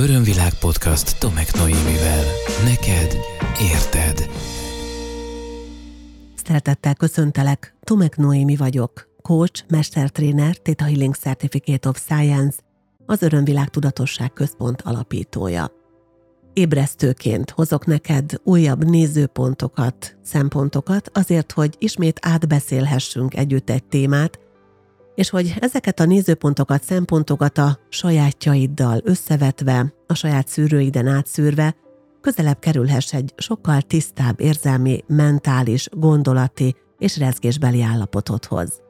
Örömvilág podcast Tomek Noémivel. Neked érted. Szeretettel köszöntelek, Tomek Noémi vagyok, coach, mestertréner, Theta Healing Certificate of Science, az Örömvilág Tudatosság Központ alapítója. Ébresztőként hozok neked újabb nézőpontokat, szempontokat azért, hogy ismét átbeszélhessünk együtt egy témát, és hogy ezeket a nézőpontokat, szempontokat a sajátjaiddal összevetve, a saját szűrőiden átszűrve, közelebb kerülhess egy sokkal tisztább érzelmi, mentális, gondolati és rezgésbeli állapotodhoz.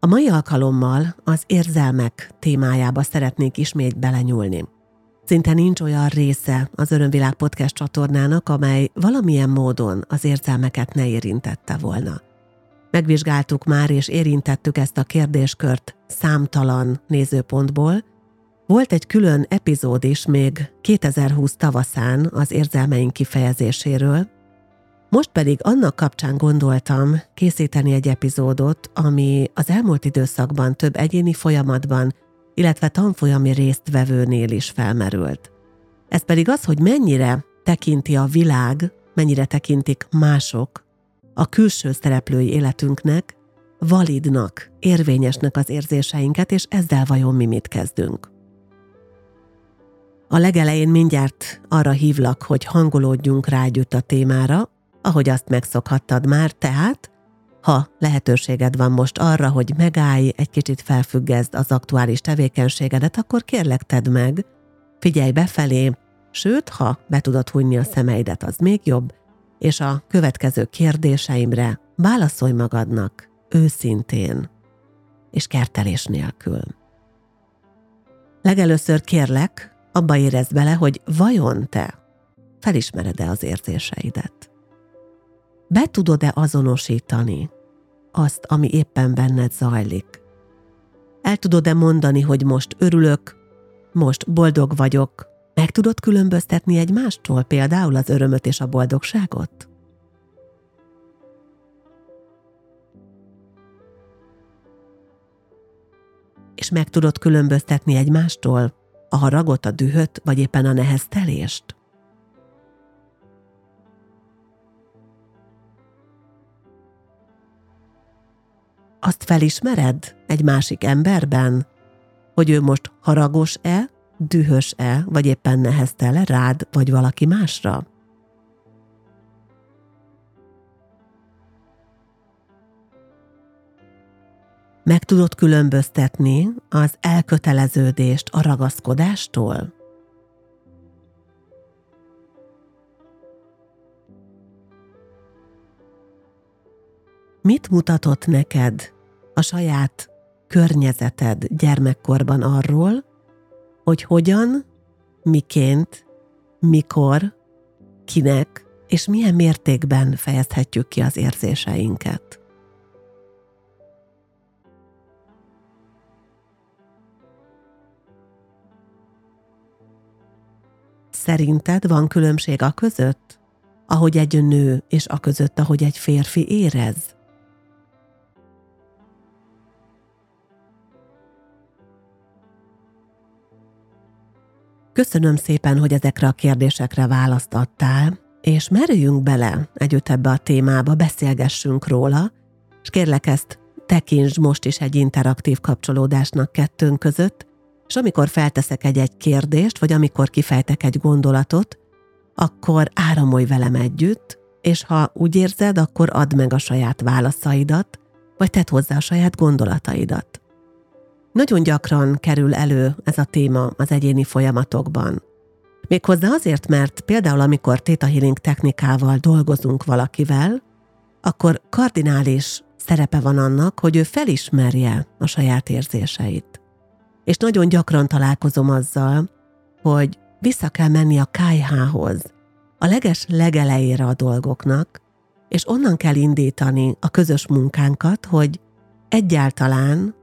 A mai alkalommal az érzelmek témájába szeretnék ismét belenyúlni. Szinte nincs olyan része az Örömvilág Podcast csatornának, amely valamilyen módon az érzelmeket ne érintette volna. Megvizsgáltuk már és érintettük ezt a kérdéskört számtalan nézőpontból. Volt egy külön epizód is még 2020 tavaszán az érzelmeink kifejezéséről, most pedig annak kapcsán gondoltam készíteni egy epizódot, ami az elmúlt időszakban több egyéni folyamatban, illetve tanfolyami résztvevőnél is felmerült. Ez pedig az, hogy mennyire tekinti a világ, mennyire tekintik mások a külső szereplői életünknek, validnak, érvényesnek az érzéseinket, és ezzel vajon mi mit kezdünk. A legelején mindjárt arra hívlak, hogy hangolódjunk rá együtt a témára, ahogy azt megszokhattad már, tehát ha lehetőséged van most arra, hogy megállj, egy kicsit felfüggezd az aktuális tevékenységedet, akkor kérlek tedd meg, figyelj befelé, sőt, ha be tudod hunyni a szemeidet, az még jobb, és a következő kérdéseimre válaszolj magadnak őszintén és kertelés nélkül. Legelőször kérlek, abba érezd bele, hogy vajon te felismered-e az érzéseidet. Be tudod-e azonosítani azt, ami éppen benned zajlik? El tudod-e mondani, hogy most örülök, most boldog vagyok, meg tudod különböztetni egymástól például az örömöt és a boldogságot? És meg tudod különböztetni egymástól a haragot, a dühöt, vagy éppen a neheztelést? Azt felismered egy másik emberben, hogy ő most haragos-e, dühös-e, vagy éppen neheztel-e rád, vagy valaki másra? Meg tudod különböztetni az elköteleződést a ragaszkodástól? Mit mutatott neked a saját környezeted gyermekkorban arról, hogy hogyan, miként, mikor, kinek és milyen mértékben fejezhetjük ki az érzéseinket. Szerinted van különbség a között, ahogy egy nő és a között, ahogy egy férfi érez? Köszönöm szépen, hogy ezekre a kérdésekre választ adtál, és merüljünk bele együtt ebbe a témába, beszélgessünk róla, és kérlek ezt tekintsd most is egy interaktív kapcsolódásnak kettőnk között, és amikor felteszek egy-egy kérdést, vagy amikor kifejtek egy gondolatot, akkor áramolj velem együtt, és ha úgy érzed, akkor add meg a saját válaszaidat, vagy tedd hozzá a saját gondolataidat. Nagyon gyakran kerül elő ez a téma az egyéni folyamatokban. Méghozzá azért, mert például amikor Theta Healing technikával dolgozunk valakivel, akkor kardinális szerepe van annak, hogy ő felismerje a saját érzéseit. És nagyon gyakran találkozom azzal, hogy vissza kell menni a kájhához, a leges legelejére a dolgoknak, és onnan kell indítani a közös munkánkat, hogy egyáltalán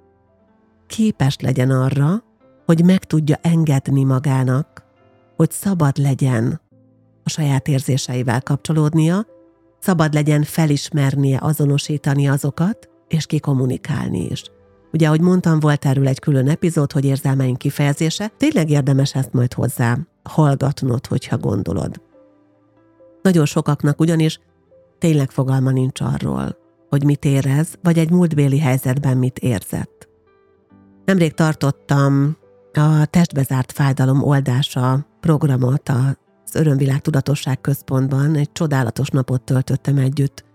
képes legyen arra, hogy meg tudja engedni magának, hogy szabad legyen a saját érzéseivel kapcsolódnia, szabad legyen felismernie, azonosítani azokat, és kikommunikálni is. Ugye, ahogy mondtam, volt erről egy külön epizód, hogy érzelmeink kifejezése, tényleg érdemes ezt majd hozzá hallgatnod, hogyha gondolod. Nagyon sokaknak ugyanis tényleg fogalma nincs arról, hogy mit érez, vagy egy múltbéli helyzetben mit érzett. Nemrég tartottam a testbezárt fájdalom oldása programot az Örömvilág Tudatosság Központban. Egy csodálatos napot töltöttem együtt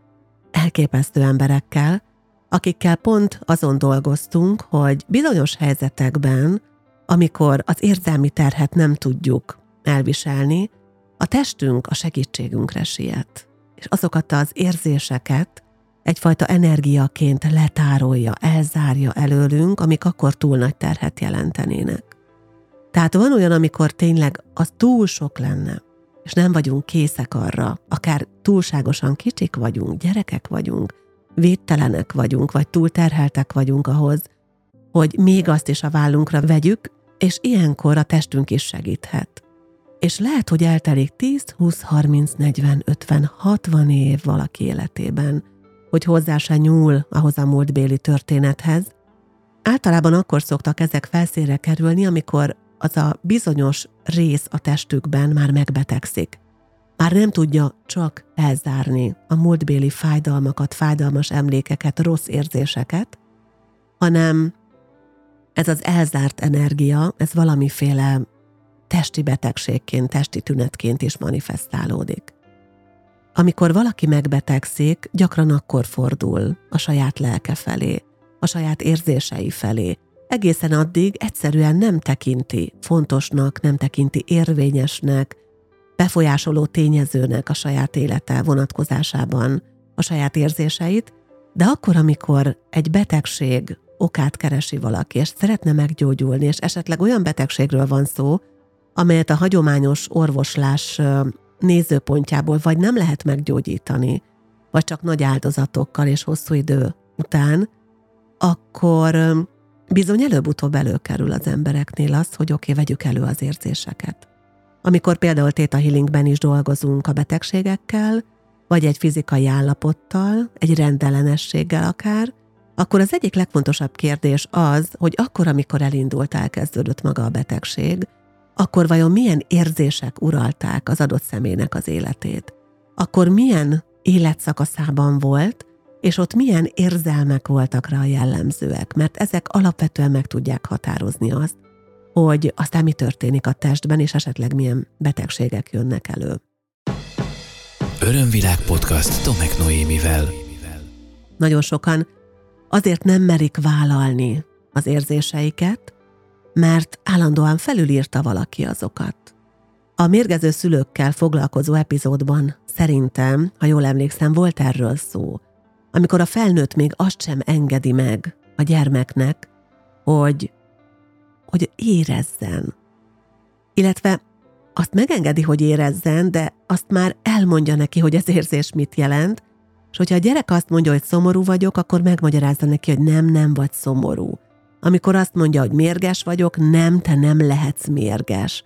elképesztő emberekkel, akikkel pont azon dolgoztunk, hogy bizonyos helyzetekben, amikor az érzelmi terhet nem tudjuk elviselni, a testünk a segítségünkre siet, és azokat az érzéseket egyfajta energiaként letárolja, elzárja előlünk, amik akkor túl nagy terhet jelentenének. Tehát van olyan, amikor tényleg az túl sok lenne, és nem vagyunk készek arra, akár túlságosan kicsik vagyunk, gyerekek vagyunk, védtelenek vagyunk, vagy túlterheltek vagyunk ahhoz, hogy még azt is a vállunkra vegyük, és ilyenkor a testünk is segíthet. És lehet, hogy eltelik 10, 20, 30, 40, 50, 60 év valaki életében, hogy hozzá se nyúl ahhoz a múltbéli történethez. Általában akkor szoktak ezek felszínre kerülni, amikor az a bizonyos rész a testükben már megbetegszik. Már nem tudja csak elzárni a múltbéli fájdalmakat, fájdalmas emlékeket, rossz érzéseket, hanem ez az elzárt energia, ez valamiféle testi betegségként, testi tünetként is manifestálódik. Amikor valaki megbetegszik, gyakran akkor fordul a saját lelke felé, a saját érzései felé. Egészen addig egyszerűen nem tekinti fontosnak, nem tekinti érvényesnek, befolyásoló tényezőnek a saját élete vonatkozásában a saját érzéseit, de akkor, amikor egy betegség okát keresi valaki, és szeretne meggyógyulni, és esetleg olyan betegségről van szó, amelyet a hagyományos orvoslás nézőpontjából vagy nem lehet meggyógyítani, vagy csak nagy áldozatokkal és hosszú idő után, akkor bizony előbb-utóbb előkerül az embereknél az, hogy oké, okay, vegyük elő az érzéseket. Amikor például Theta Healingben is dolgozunk a betegségekkel, vagy egy fizikai állapottal, egy rendellenességgel akár, akkor az egyik legfontosabb kérdés az, hogy akkor, amikor elindult, elkezdődött maga a betegség, akkor vajon milyen érzések uralták az adott személynek az életét? Akkor milyen életszakaszában volt, és ott milyen érzelmek voltak rá jellemzőek, mert ezek alapvetően meg tudják határozni azt, hogy aztán mi történik a testben, és esetleg milyen betegségek jönnek elő. Örömvilág podcast Tomek Noémivel. Nagyon sokan azért nem merik vállalni az érzéseiket, mert állandóan felülírta valaki azokat. A mérgező szülőkkel foglalkozó epizódban szerintem, ha jól emlékszem, volt erről szó, amikor a felnőtt még azt sem engedi meg a gyermeknek, hogy, hogy érezzen. Illetve azt megengedi, hogy érezzen, de azt már elmondja neki, hogy az érzés mit jelent, és hogyha a gyerek azt mondja, hogy szomorú vagyok, akkor megmagyarázza neki, hogy nem, nem vagy szomorú. Amikor azt mondja, hogy mérges vagyok, nem, te nem lehetsz mérges.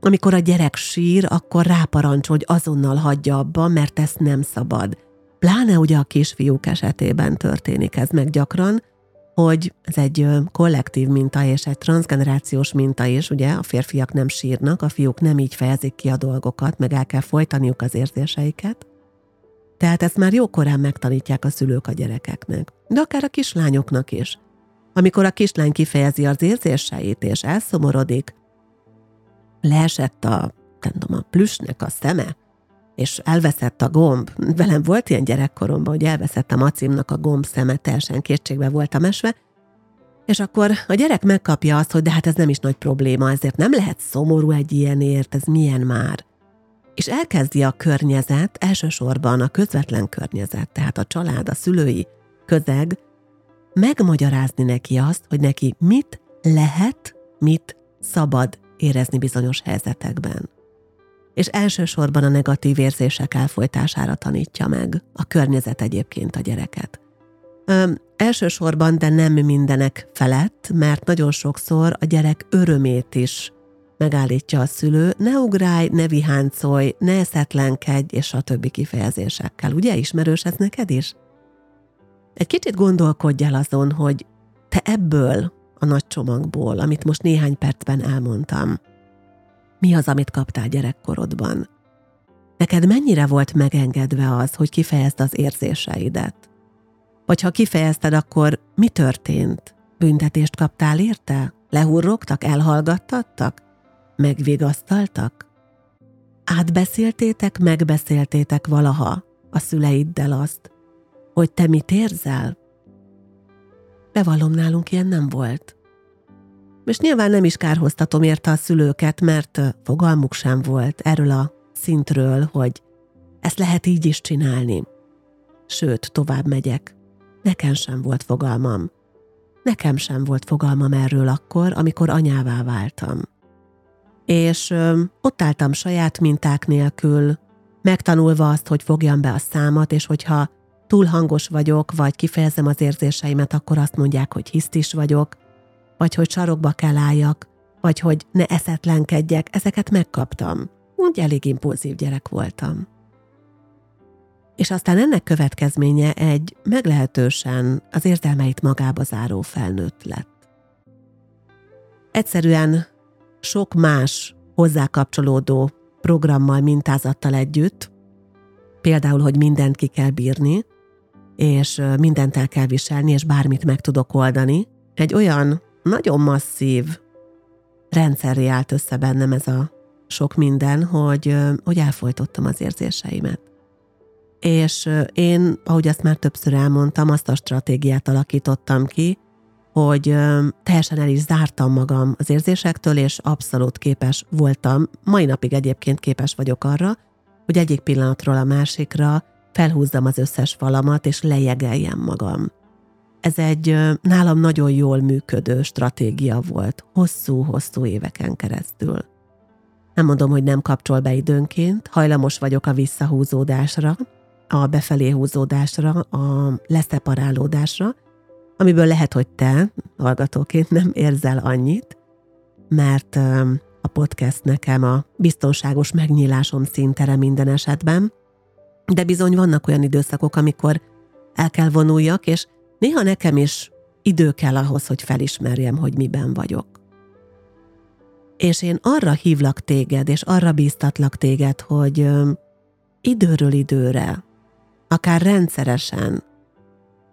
Amikor a gyerek sír, akkor ráparancsol, hogy azonnal hagyja abba, mert ezt nem szabad. Pláne ugye a kisfiúk esetében történik ez meg gyakran, hogy ez egy kollektív minta és egy transgenerációs minta is, ugye a férfiak nem sírnak, a fiúk nem így fejezik ki a dolgokat, meg el kell folytaniuk az érzéseiket. Tehát ezt már jókorán megtanítják a szülők a gyerekeknek, de akár a kislányoknak is. Amikor a kislány kifejezi az érzéseit és elszomorodik, leesett a, nem tudom, a plüsnek a szeme, és elveszett a gomb. Velem volt ilyen gyerekkoromban, hogy elveszett a macimnak a gomb szeme, teljesen kétségbe voltam esve, és akkor a gyerek megkapja azt, hogy de hát ez nem is nagy probléma, ezért nem lehet szomorú egy ilyenért, ez milyen már. És elkezdi a környezet, elsősorban a közvetlen környezet, tehát a család, a szülői közeg megmagyarázni neki azt, hogy neki mit lehet, mit szabad érezni bizonyos helyzetekben. És elsősorban a negatív érzések elfolytására tanítja meg a környezet egyébként a gyereket. Ö, elsősorban, de nem mindenek felett, mert nagyon sokszor a gyerek örömét is megállítja a szülő, ne ugrálj, ne viháncolj, ne eszetlenkedj, és a többi kifejezésekkel. Ugye ismerős ez neked is? Egy kicsit gondolkodj el azon, hogy te ebből a nagy csomagból, amit most néhány percben elmondtam, mi az, amit kaptál gyerekkorodban? Neked mennyire volt megengedve az, hogy kifejezd az érzéseidet? Vagy ha kifejezted, akkor mi történt? Büntetést kaptál érte? Lehurrogtak, elhallgattattak? Megvigasztaltak? Átbeszéltétek, megbeszéltétek valaha a szüleiddel azt, hogy te mit érzel? Bevallom, nálunk ilyen nem volt. És nyilván nem is kárhoztatom érte a szülőket, mert fogalmuk sem volt erről a szintről, hogy ezt lehet így is csinálni. Sőt, tovább megyek. Nekem sem volt fogalmam. Nekem sem volt fogalmam erről akkor, amikor anyává váltam. És ö, ott álltam saját minták nélkül, megtanulva azt, hogy fogjam be a számat, és hogyha túl hangos vagyok, vagy kifejezem az érzéseimet, akkor azt mondják, hogy hisztis vagyok, vagy hogy sarokba kell álljak, vagy hogy ne eszetlenkedjek, ezeket megkaptam. Úgy elég impulzív gyerek voltam. És aztán ennek következménye egy meglehetősen az érzelmeit magába záró felnőtt lett. Egyszerűen sok más hozzá kapcsolódó programmal, mintázattal együtt, például, hogy mindent ki kell bírni, és mindent el kell viselni, és bármit meg tudok oldani, egy olyan nagyon masszív rendszerré állt össze bennem ez a sok minden, hogy, hogy elfolytottam az érzéseimet. És én, ahogy azt már többször elmondtam, azt a stratégiát alakítottam ki, hogy teljesen el is zártam magam az érzésektől, és abszolút képes voltam, mai napig egyébként képes vagyok arra, hogy egyik pillanatról a másikra felhúzzam az összes falamat, és lejegeljem magam. Ez egy nálam nagyon jól működő stratégia volt, hosszú-hosszú éveken keresztül. Nem mondom, hogy nem kapcsol be időnként, hajlamos vagyok a visszahúzódásra, a befelé húzódásra, a leszeparálódásra, amiből lehet, hogy te, hallgatóként nem érzel annyit, mert a podcast nekem a biztonságos megnyílásom szintere minden esetben, de bizony vannak olyan időszakok, amikor el kell vonuljak, és néha nekem is idő kell ahhoz, hogy felismerjem, hogy miben vagyok. És én arra hívlak téged, és arra bíztatlak téged, hogy időről időre, akár rendszeresen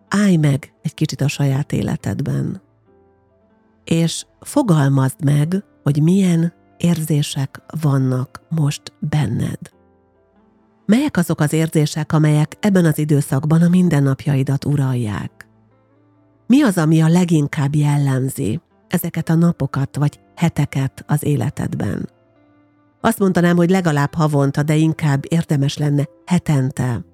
állj meg egy kicsit a saját életedben, és fogalmazd meg, hogy milyen érzések vannak most benned. Melyek azok az érzések, amelyek ebben az időszakban a mindennapjaidat uralják? Mi az, ami a leginkább jellemzi ezeket a napokat vagy heteket az életedben? Azt mondanám, hogy legalább havonta, de inkább érdemes lenne hetente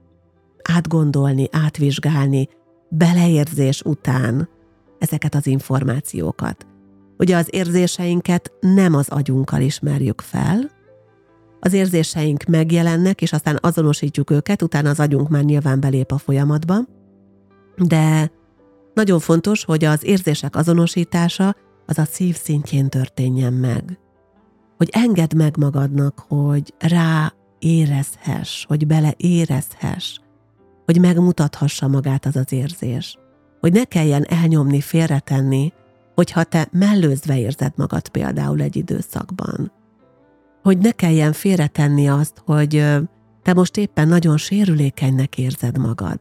átgondolni, átvizsgálni, beleérzés után ezeket az információkat. Ugye az érzéseinket nem az agyunkkal ismerjük fel, az érzéseink megjelennek, és aztán azonosítjuk őket, utána az agyunk már nyilván belép a folyamatba, de nagyon fontos, hogy az érzések azonosítása az a szív szintjén történjen meg. Hogy engedd meg magadnak, hogy rá érezhess, hogy bele érezhess, hogy megmutathassa magát az az érzés. Hogy ne kelljen elnyomni, félretenni, hogyha te mellőzve érzed magad például egy időszakban. Hogy ne kelljen félretenni azt, hogy te most éppen nagyon sérülékenynek érzed magad.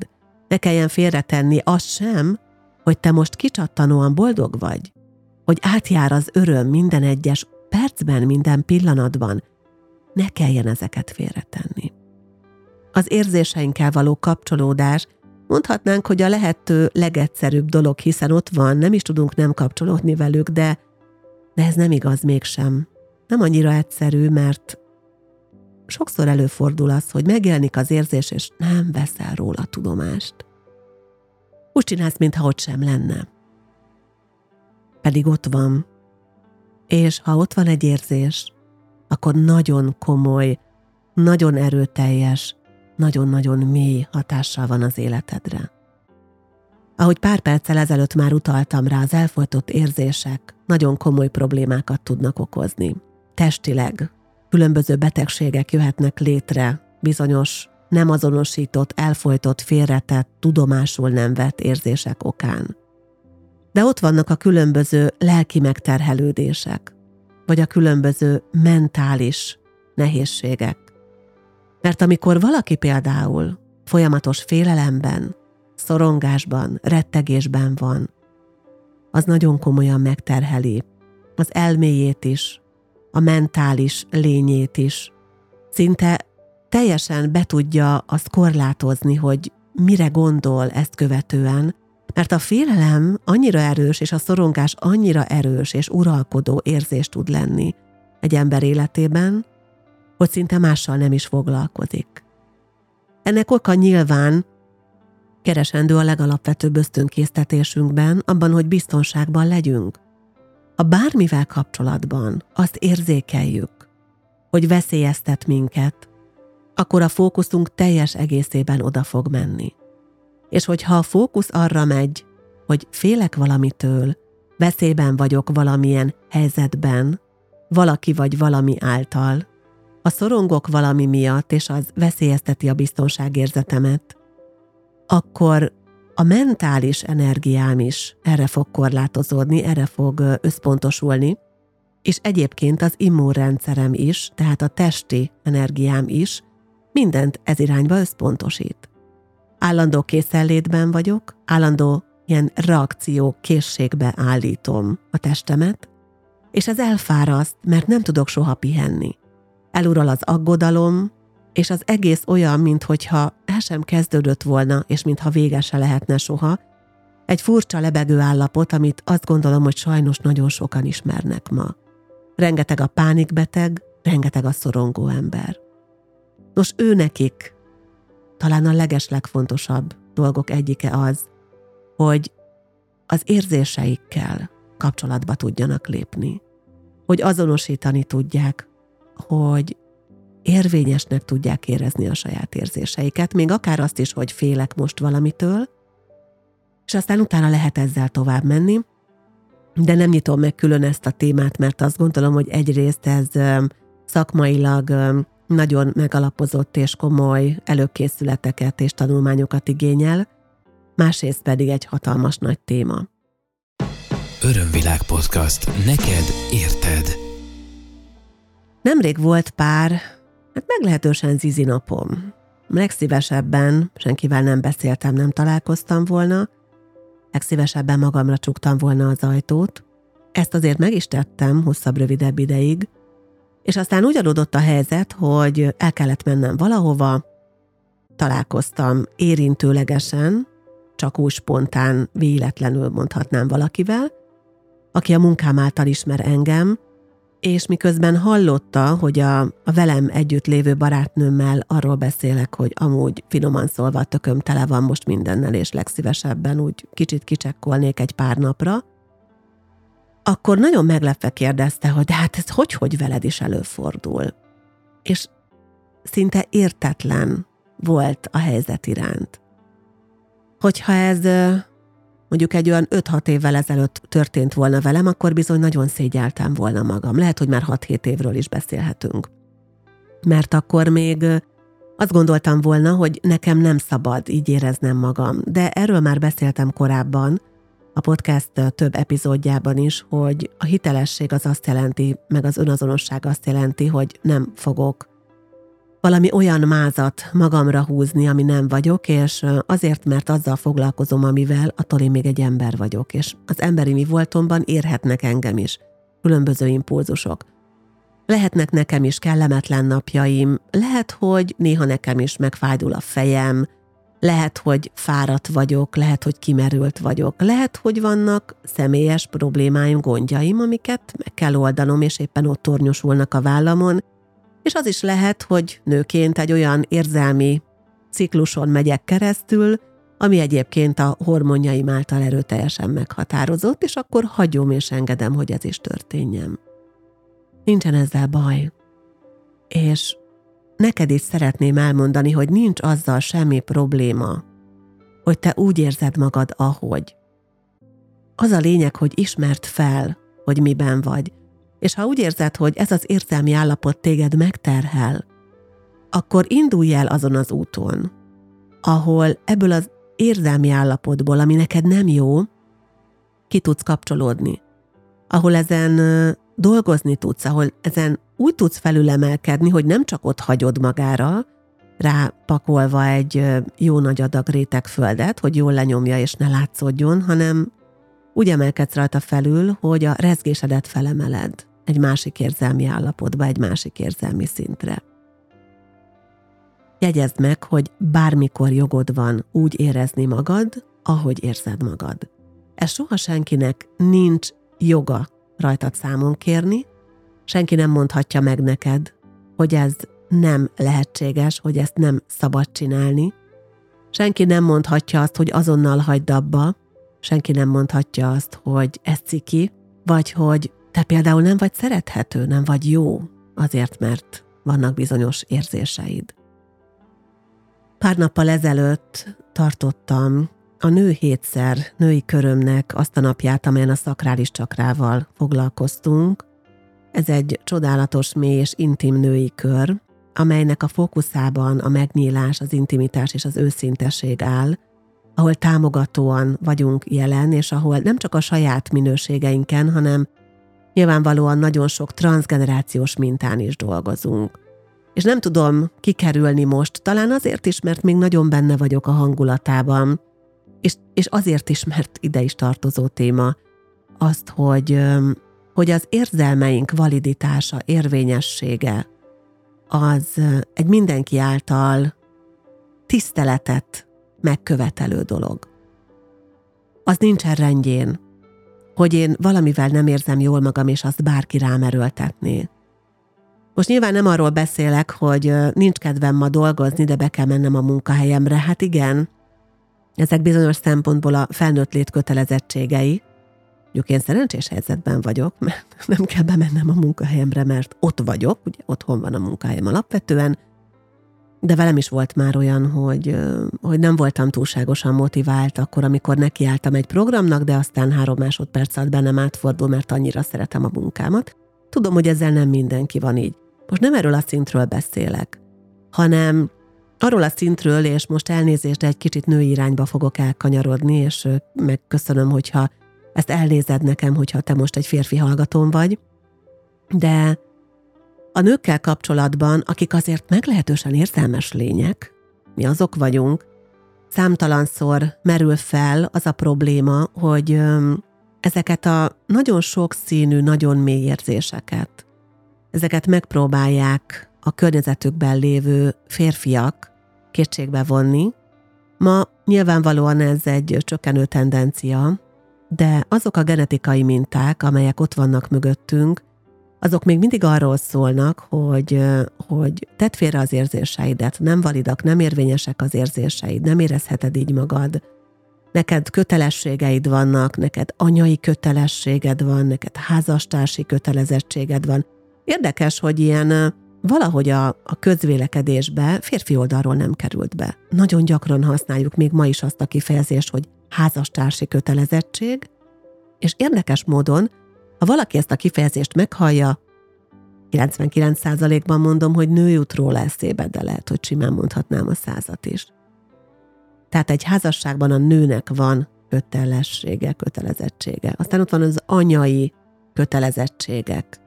Ne kelljen félretenni azt sem, hogy te most kicsattanóan boldog vagy, hogy átjár az öröm minden egyes percben, minden pillanatban, ne kelljen ezeket félretenni. Az érzéseinkkel való kapcsolódás mondhatnánk, hogy a lehető legegyszerűbb dolog, hiszen ott van, nem is tudunk nem kapcsolódni velük, de, de ez nem igaz mégsem. Nem annyira egyszerű, mert sokszor előfordul az, hogy megjelenik az érzés, és nem veszel róla tudomást. Úgy csinálsz, mintha ott sem lenne. Pedig ott van. És ha ott van egy érzés, akkor nagyon komoly, nagyon erőteljes, nagyon-nagyon mély hatással van az életedre. Ahogy pár perccel ezelőtt már utaltam rá, az elfolytott érzések nagyon komoly problémákat tudnak okozni. Testileg különböző betegségek jöhetnek létre bizonyos nem azonosított, elfolytott, félretett, tudomásul nem vett érzések okán. De ott vannak a különböző lelki megterhelődések, vagy a különböző mentális nehézségek. Mert amikor valaki például folyamatos félelemben, szorongásban, rettegésben van, az nagyon komolyan megterheli az elméjét is, a mentális lényét is. Szinte teljesen be tudja azt korlátozni, hogy mire gondol ezt követően, mert a félelem annyira erős, és a szorongás annyira erős és uralkodó érzés tud lenni egy ember életében, hogy szinte mással nem is foglalkozik. Ennek oka nyilván keresendő a legalapvetőbb ösztönkésztetésünkben, abban, hogy biztonságban legyünk. Ha bármivel kapcsolatban azt érzékeljük, hogy veszélyeztet minket, akkor a fókuszunk teljes egészében oda fog menni. És hogyha a fókusz arra megy, hogy félek valamitől, veszélyben vagyok valamilyen helyzetben, valaki vagy valami által, a szorongok valami miatt, és az veszélyezteti a biztonságérzetemet, akkor a mentális energiám is erre fog korlátozódni, erre fog összpontosulni, és egyébként az immunrendszerem is, tehát a testi energiám is mindent ez irányba összpontosít. Állandó készenlétben vagyok, állandó ilyen reakció készségbe állítom a testemet, és ez elfáraszt, mert nem tudok soha pihenni. Elural az aggodalom, és az egész olyan, mintha el sem kezdődött volna, és mintha vége se lehetne soha, egy furcsa lebegő állapot, amit azt gondolom, hogy sajnos nagyon sokan ismernek ma. Rengeteg a pánikbeteg, rengeteg a szorongó ember. Nos, ő nekik talán a legeslegfontosabb dolgok egyike az, hogy az érzéseikkel kapcsolatba tudjanak lépni, hogy azonosítani tudják, hogy érvényesnek tudják érezni a saját érzéseiket, még akár azt is, hogy félek most valamitől, és aztán utána lehet ezzel tovább menni, de nem nyitom meg külön ezt a témát, mert azt gondolom, hogy egyrészt ez szakmailag nagyon megalapozott és komoly előkészületeket és tanulmányokat igényel, másrészt pedig egy hatalmas nagy téma. Örömvilág podcast. Neked érted. Nemrég volt pár, hát meglehetősen zizi napom. Legszívesebben senkivel nem beszéltem, nem találkoztam volna, legszívesebben magamra csuktam volna az ajtót. Ezt azért meg is tettem hosszabb-rövidebb ideig, és aztán úgy adódott a helyzet, hogy el kellett mennem valahova, találkoztam érintőlegesen, csak úgy spontán, véletlenül mondhatnám valakivel, aki a munkám által ismer engem, és miközben hallotta, hogy a, a velem együtt lévő barátnőmmel arról beszélek, hogy amúgy finoman szólva a tököm tele van most mindennel, és legszívesebben úgy kicsit kicsekkolnék egy pár napra, akkor nagyon meglepve kérdezte, hogy de hát ez hogy, hogy veled is előfordul. És szinte értetlen volt a helyzet iránt. Hogyha ez mondjuk egy olyan 5-6 évvel ezelőtt történt volna velem, akkor bizony nagyon szégyeltem volna magam. Lehet, hogy már 6-7 évről is beszélhetünk. Mert akkor még azt gondoltam volna, hogy nekem nem szabad így éreznem magam. De erről már beszéltem korábban, a podcast több epizódjában is, hogy a hitelesség az azt jelenti, meg az önazonosság azt jelenti, hogy nem fogok valami olyan mázat magamra húzni, ami nem vagyok, és azért, mert azzal foglalkozom, amivel, attól én még egy ember vagyok, és az emberi mi voltomban érhetnek engem is különböző impulzusok. Lehetnek nekem is kellemetlen napjaim, lehet, hogy néha nekem is megfájdul a fejem, lehet, hogy fáradt vagyok, lehet, hogy kimerült vagyok, lehet, hogy vannak személyes problémáim, gondjaim, amiket meg kell oldanom, és éppen ott tornyosulnak a vállamon, és az is lehet, hogy nőként egy olyan érzelmi cikluson megyek keresztül, ami egyébként a hormonjaim által erőteljesen meghatározott, és akkor hagyom és engedem, hogy ez is történjen. Nincsen ezzel baj. És neked is szeretném elmondani, hogy nincs azzal semmi probléma, hogy te úgy érzed magad, ahogy. Az a lényeg, hogy ismert fel, hogy miben vagy, és ha úgy érzed, hogy ez az érzelmi állapot téged megterhel, akkor indulj el azon az úton, ahol ebből az érzelmi állapotból, ami neked nem jó, ki tudsz kapcsolódni, ahol ezen dolgozni tudsz, ahol ezen úgy tudsz felülemelkedni, hogy nem csak ott hagyod magára, rápakolva egy jó nagy adag rétegföldet, hogy jól lenyomja és ne látszódjon, hanem úgy emelkedsz rajta felül, hogy a rezgésedet felemeled egy másik érzelmi állapotba, egy másik érzelmi szintre. Jegyezd meg, hogy bármikor jogod van úgy érezni magad, ahogy érzed magad. Ez soha senkinek nincs joga rajtad számon kérni, senki nem mondhatja meg neked, hogy ez nem lehetséges, hogy ezt nem szabad csinálni. Senki nem mondhatja azt, hogy azonnal hagyd abba, senki nem mondhatja azt, hogy ez ciki, vagy hogy te például nem vagy szerethető, nem vagy jó, azért, mert vannak bizonyos érzéseid. Pár nappal ezelőtt tartottam a nő hétszer női körömnek azt a napját, amelyen a szakrális csakrával foglalkoztunk. Ez egy csodálatos, mély és intim női kör, amelynek a fókuszában a megnyílás, az intimitás és az őszinteség áll, ahol támogatóan vagyunk jelen, és ahol nem csak a saját minőségeinken, hanem nyilvánvalóan nagyon sok transgenerációs mintán is dolgozunk. És nem tudom kikerülni most, talán azért is, mert még nagyon benne vagyok a hangulatában, és, és azért is, mert ide is tartozó téma, azt, hogy, hogy az érzelmeink validitása, érvényessége, az egy mindenki által tiszteletet megkövetelő dolog. Az nincsen rendjén, hogy én valamivel nem érzem jól magam, és azt bárki rám erőltetné. Most nyilván nem arról beszélek, hogy nincs kedvem ma dolgozni, de be kell mennem a munkahelyemre. Hát igen, ezek bizonyos szempontból a felnőtt lét kötelezettségei. Mondjuk én szerencsés helyzetben vagyok, mert nem kell bemennem a munkahelyemre, mert ott vagyok, ugye otthon van a munkahelyem alapvetően, de velem is volt már olyan, hogy, hogy nem voltam túlságosan motivált akkor, amikor nekiálltam egy programnak, de aztán három másodperc alatt bennem átfordul, mert annyira szeretem a munkámat. Tudom, hogy ezzel nem mindenki van így. Most nem erről a szintről beszélek, hanem arról a szintről, és most elnézést, egy kicsit női irányba fogok elkanyarodni, és megköszönöm, hogyha ezt elnézed nekem, hogyha te most egy férfi hallgatón vagy, de a nőkkel kapcsolatban, akik azért meglehetősen érzelmes lények, mi azok vagyunk, számtalanszor merül fel az a probléma, hogy ezeket a nagyon sokszínű, nagyon mély érzéseket, ezeket megpróbálják a környezetükben lévő férfiak kétségbe vonni. Ma nyilvánvalóan ez egy csökkenő tendencia, de azok a genetikai minták, amelyek ott vannak mögöttünk, azok még mindig arról szólnak, hogy, hogy tedd félre az érzéseidet, nem validak, nem érvényesek az érzéseid, nem érezheted így magad, neked kötelességeid vannak, neked anyai kötelességed van, neked házastársi kötelezettséged van. Érdekes, hogy ilyen valahogy a, a közvélekedésbe férfi oldalról nem került be. Nagyon gyakran használjuk még ma is azt a kifejezést, hogy házastársi kötelezettség, és érdekes módon ha valaki ezt a kifejezést meghallja, 99%-ban mondom, hogy nő jut róla eszébe, de lehet, hogy simán mondhatnám a százat is. Tehát egy házasságban a nőnek van kötelessége, kötelezettsége. Aztán ott van az anyai kötelezettségek.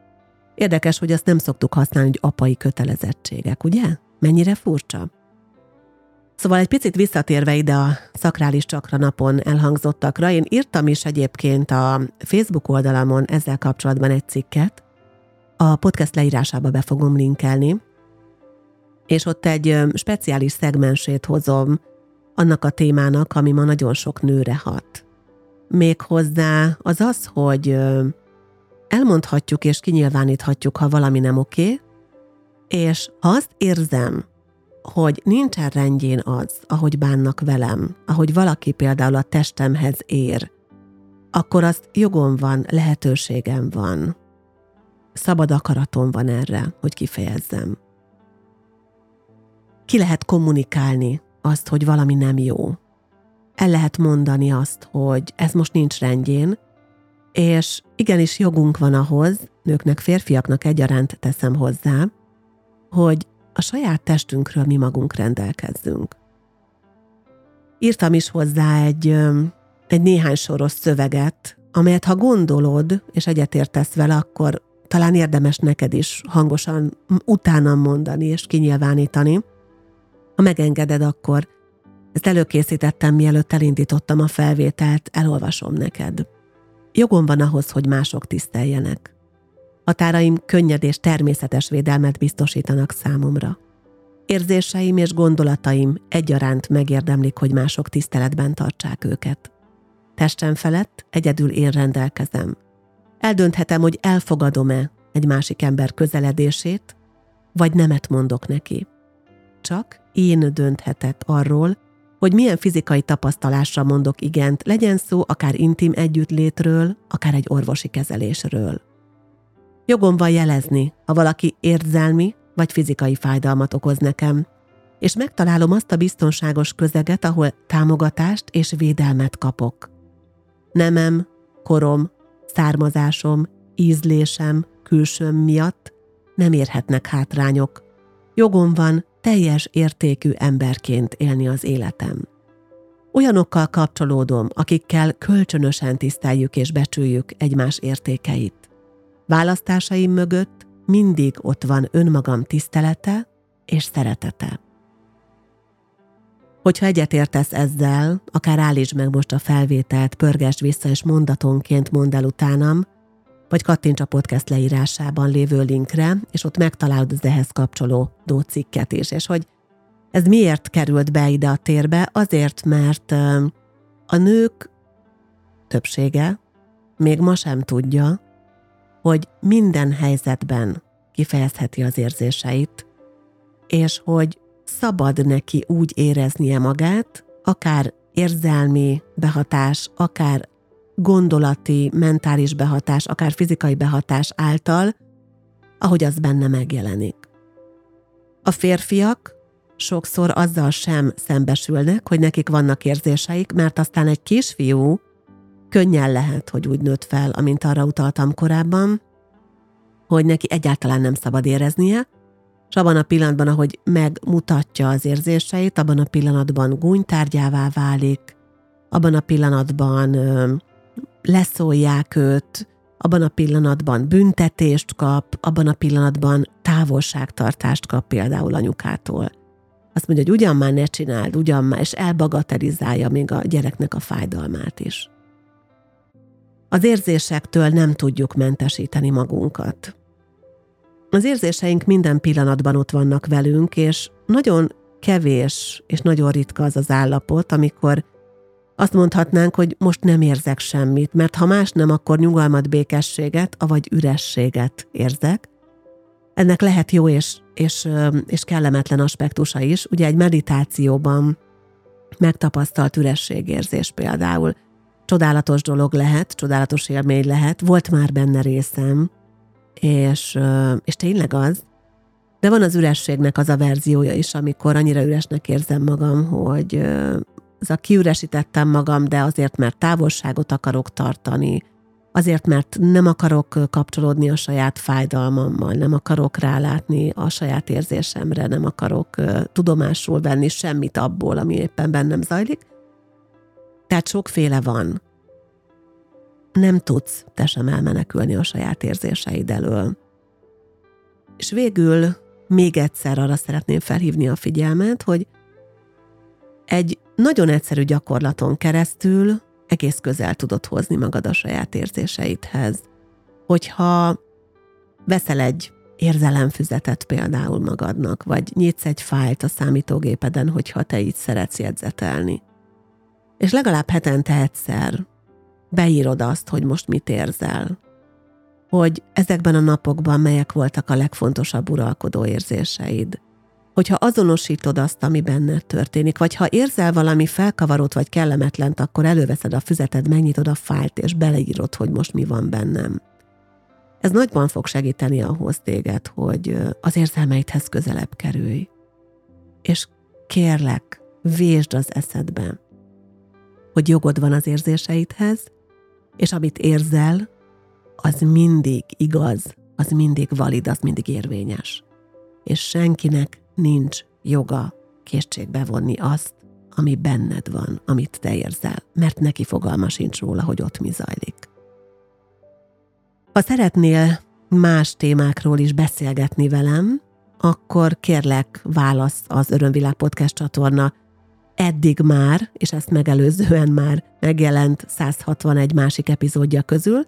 Érdekes, hogy azt nem szoktuk használni, hogy apai kötelezettségek, ugye? Mennyire furcsa? Szóval egy picit visszatérve ide a szakrális csakra napon elhangzottakra, én írtam is egyébként a Facebook oldalamon ezzel kapcsolatban egy cikket, a podcast leírásába be fogom linkelni, és ott egy speciális szegmensét hozom annak a témának, ami ma nagyon sok nőre hat. Méghozzá az az, hogy elmondhatjuk és kinyilváníthatjuk, ha valami nem oké, és ha azt érzem, hogy nincsen rendjén az, ahogy bánnak velem, ahogy valaki például a testemhez ér, akkor azt jogom van, lehetőségem van, szabad akaratom van erre, hogy kifejezzem. Ki lehet kommunikálni azt, hogy valami nem jó. El lehet mondani azt, hogy ez most nincs rendjén, és igenis jogunk van ahhoz, nőknek, férfiaknak egyaránt teszem hozzá, hogy a saját testünkről mi magunk rendelkezzünk. Írtam is hozzá egy, egy néhány soros szöveget amelyet ha gondolod, és egyetértesz vele, akkor talán érdemes neked is hangosan utána mondani és kinyilvánítani. Ha megengeded, akkor ezt előkészítettem, mielőtt elindítottam a felvételt, elolvasom neked. Jogom van ahhoz, hogy mások tiszteljenek. Határaim könnyed és természetes védelmet biztosítanak számomra. Érzéseim és gondolataim egyaránt megérdemlik, hogy mások tiszteletben tartsák őket. Testem felett egyedül én rendelkezem. Eldönthetem, hogy elfogadom-e egy másik ember közeledését, vagy nemet mondok neki. Csak én dönthetek arról, hogy milyen fizikai tapasztalásra mondok igent, legyen szó akár intim együttlétről, akár egy orvosi kezelésről. Jogom van jelezni, ha valaki érzelmi vagy fizikai fájdalmat okoz nekem, és megtalálom azt a biztonságos közeget, ahol támogatást és védelmet kapok. Nemem, korom, származásom, ízlésem, külsőm miatt nem érhetnek hátrányok. Jogom van teljes értékű emberként élni az életem. Olyanokkal kapcsolódom, akikkel kölcsönösen tiszteljük és becsüljük egymás értékeit. Választásaim mögött mindig ott van önmagam tisztelete és szeretete. Hogyha egyetértesz ezzel, akár állítsd meg most a felvételt, pörgesd vissza és mondatonként mondd el utánam, vagy kattints a podcast leírásában lévő linkre, és ott megtalálod az ehhez kapcsolódó cikket is. És hogy ez miért került be ide a térbe? Azért, mert a nők többsége még ma sem tudja, hogy minden helyzetben kifejezheti az érzéseit, és hogy szabad neki úgy éreznie magát, akár érzelmi behatás, akár gondolati, mentális behatás, akár fizikai behatás által, ahogy az benne megjelenik. A férfiak sokszor azzal sem szembesülnek, hogy nekik vannak érzéseik, mert aztán egy kisfiú könnyen lehet, hogy úgy nőtt fel, amint arra utaltam korábban, hogy neki egyáltalán nem szabad éreznie, és abban a pillanatban, ahogy megmutatja az érzéseit, abban a pillanatban gúnytárgyává válik, abban a pillanatban ö, leszólják őt, abban a pillanatban büntetést kap, abban a pillanatban távolságtartást kap például anyukától. Azt mondja, hogy ugyan már ne csináld, ugyan már, és elbagatelizálja még a gyereknek a fájdalmát is. Az érzésektől nem tudjuk mentesíteni magunkat. Az érzéseink minden pillanatban ott vannak velünk, és nagyon kevés és nagyon ritka az az állapot, amikor azt mondhatnánk, hogy most nem érzek semmit, mert ha más nem, akkor nyugalmat, békességet, avagy ürességet érzek. Ennek lehet jó és, és, és kellemetlen aspektusa is. Ugye egy meditációban megtapasztalt ürességérzés például csodálatos dolog lehet, csodálatos élmény lehet, volt már benne részem, és, és tényleg az, de van az ürességnek az a verziója is, amikor annyira üresnek érzem magam, hogy az a kiüresítettem magam, de azért, mert távolságot akarok tartani, azért, mert nem akarok kapcsolódni a saját fájdalmammal, nem akarok rálátni a saját érzésemre, nem akarok tudomásul venni semmit abból, ami éppen bennem zajlik. Tehát sokféle van nem tudsz te sem elmenekülni a saját érzéseid elől. És végül még egyszer arra szeretném felhívni a figyelmet, hogy egy nagyon egyszerű gyakorlaton keresztül egész közel tudod hozni magad a saját érzéseidhez. Hogyha veszel egy érzelemfüzetet például magadnak, vagy nyitsz egy fájlt a számítógépeden, hogyha te így szeretsz jegyzetelni. És legalább hetente egyszer beírod azt, hogy most mit érzel. Hogy ezekben a napokban melyek voltak a legfontosabb uralkodó érzéseid. Hogyha azonosítod azt, ami benned történik, vagy ha érzel valami felkavarót vagy kellemetlent, akkor előveszed a füzeted, megnyitod a fájlt, és beleírod, hogy most mi van bennem. Ez nagyban fog segíteni ahhoz téged, hogy az érzelmeidhez közelebb kerülj. És kérlek, vésd az eszedbe, hogy jogod van az érzéseidhez, és amit érzel, az mindig igaz, az mindig valid, az mindig érvényes. És senkinek nincs joga készségbe vonni azt, ami benned van, amit te érzel, mert neki fogalma sincs róla, hogy ott mi zajlik. Ha szeretnél más témákról is beszélgetni velem, akkor kérlek válasz az Örömvilág Podcast csatorna eddig már, és ezt megelőzően már megjelent 161 másik epizódja közül.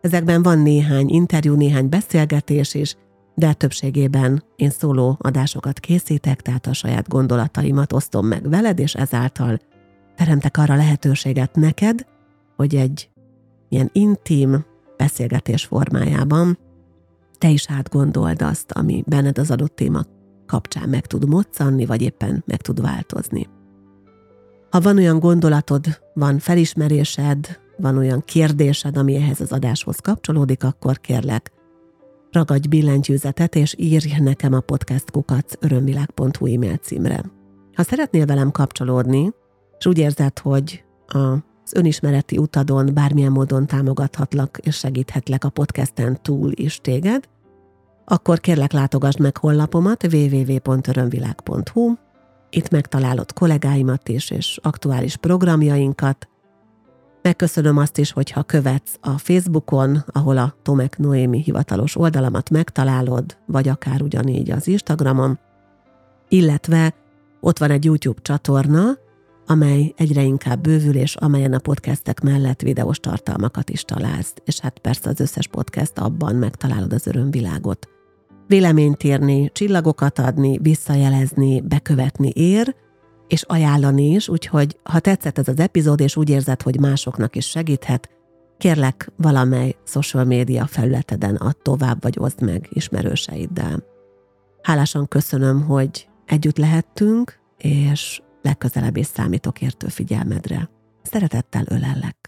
Ezekben van néhány interjú, néhány beszélgetés is, de többségében én szóló adásokat készítek, tehát a saját gondolataimat osztom meg veled, és ezáltal teremtek arra lehetőséget neked, hogy egy ilyen intim beszélgetés formájában te is átgondold azt, ami benned az adott téma kapcsán meg tud moccanni, vagy éppen meg tud változni. Ha van olyan gondolatod, van felismerésed, van olyan kérdésed, ami ehhez az adáshoz kapcsolódik, akkor kérlek, ragadj billentyűzetet, és írj nekem a podcastkukac örömvilág.hu e-mail címre. Ha szeretnél velem kapcsolódni, és úgy érzed, hogy az önismereti utadon bármilyen módon támogathatlak és segíthetlek a podcasten túl is téged, akkor kérlek látogasd meg honlapomat www.örömvilág.hu, itt megtalálod kollégáimat is, és aktuális programjainkat. Megköszönöm azt is, hogyha követsz a Facebookon, ahol a Tomek Noémi hivatalos oldalamat megtalálod, vagy akár ugyanígy az Instagramon, illetve ott van egy YouTube csatorna, amely egyre inkább bővül, és amelyen a podcastek mellett videós tartalmakat is találsz, és hát persze az összes podcast abban megtalálod az örömvilágot véleményt írni, csillagokat adni, visszajelezni, bekövetni ér, és ajánlani is, úgyhogy ha tetszett ez az epizód, és úgy érzed, hogy másoknak is segíthet, kérlek valamely social média felületeden add tovább, vagy oszd meg ismerőseiddel. Hálásan köszönöm, hogy együtt lehettünk, és legközelebb is számítok értő figyelmedre. Szeretettel ölellek.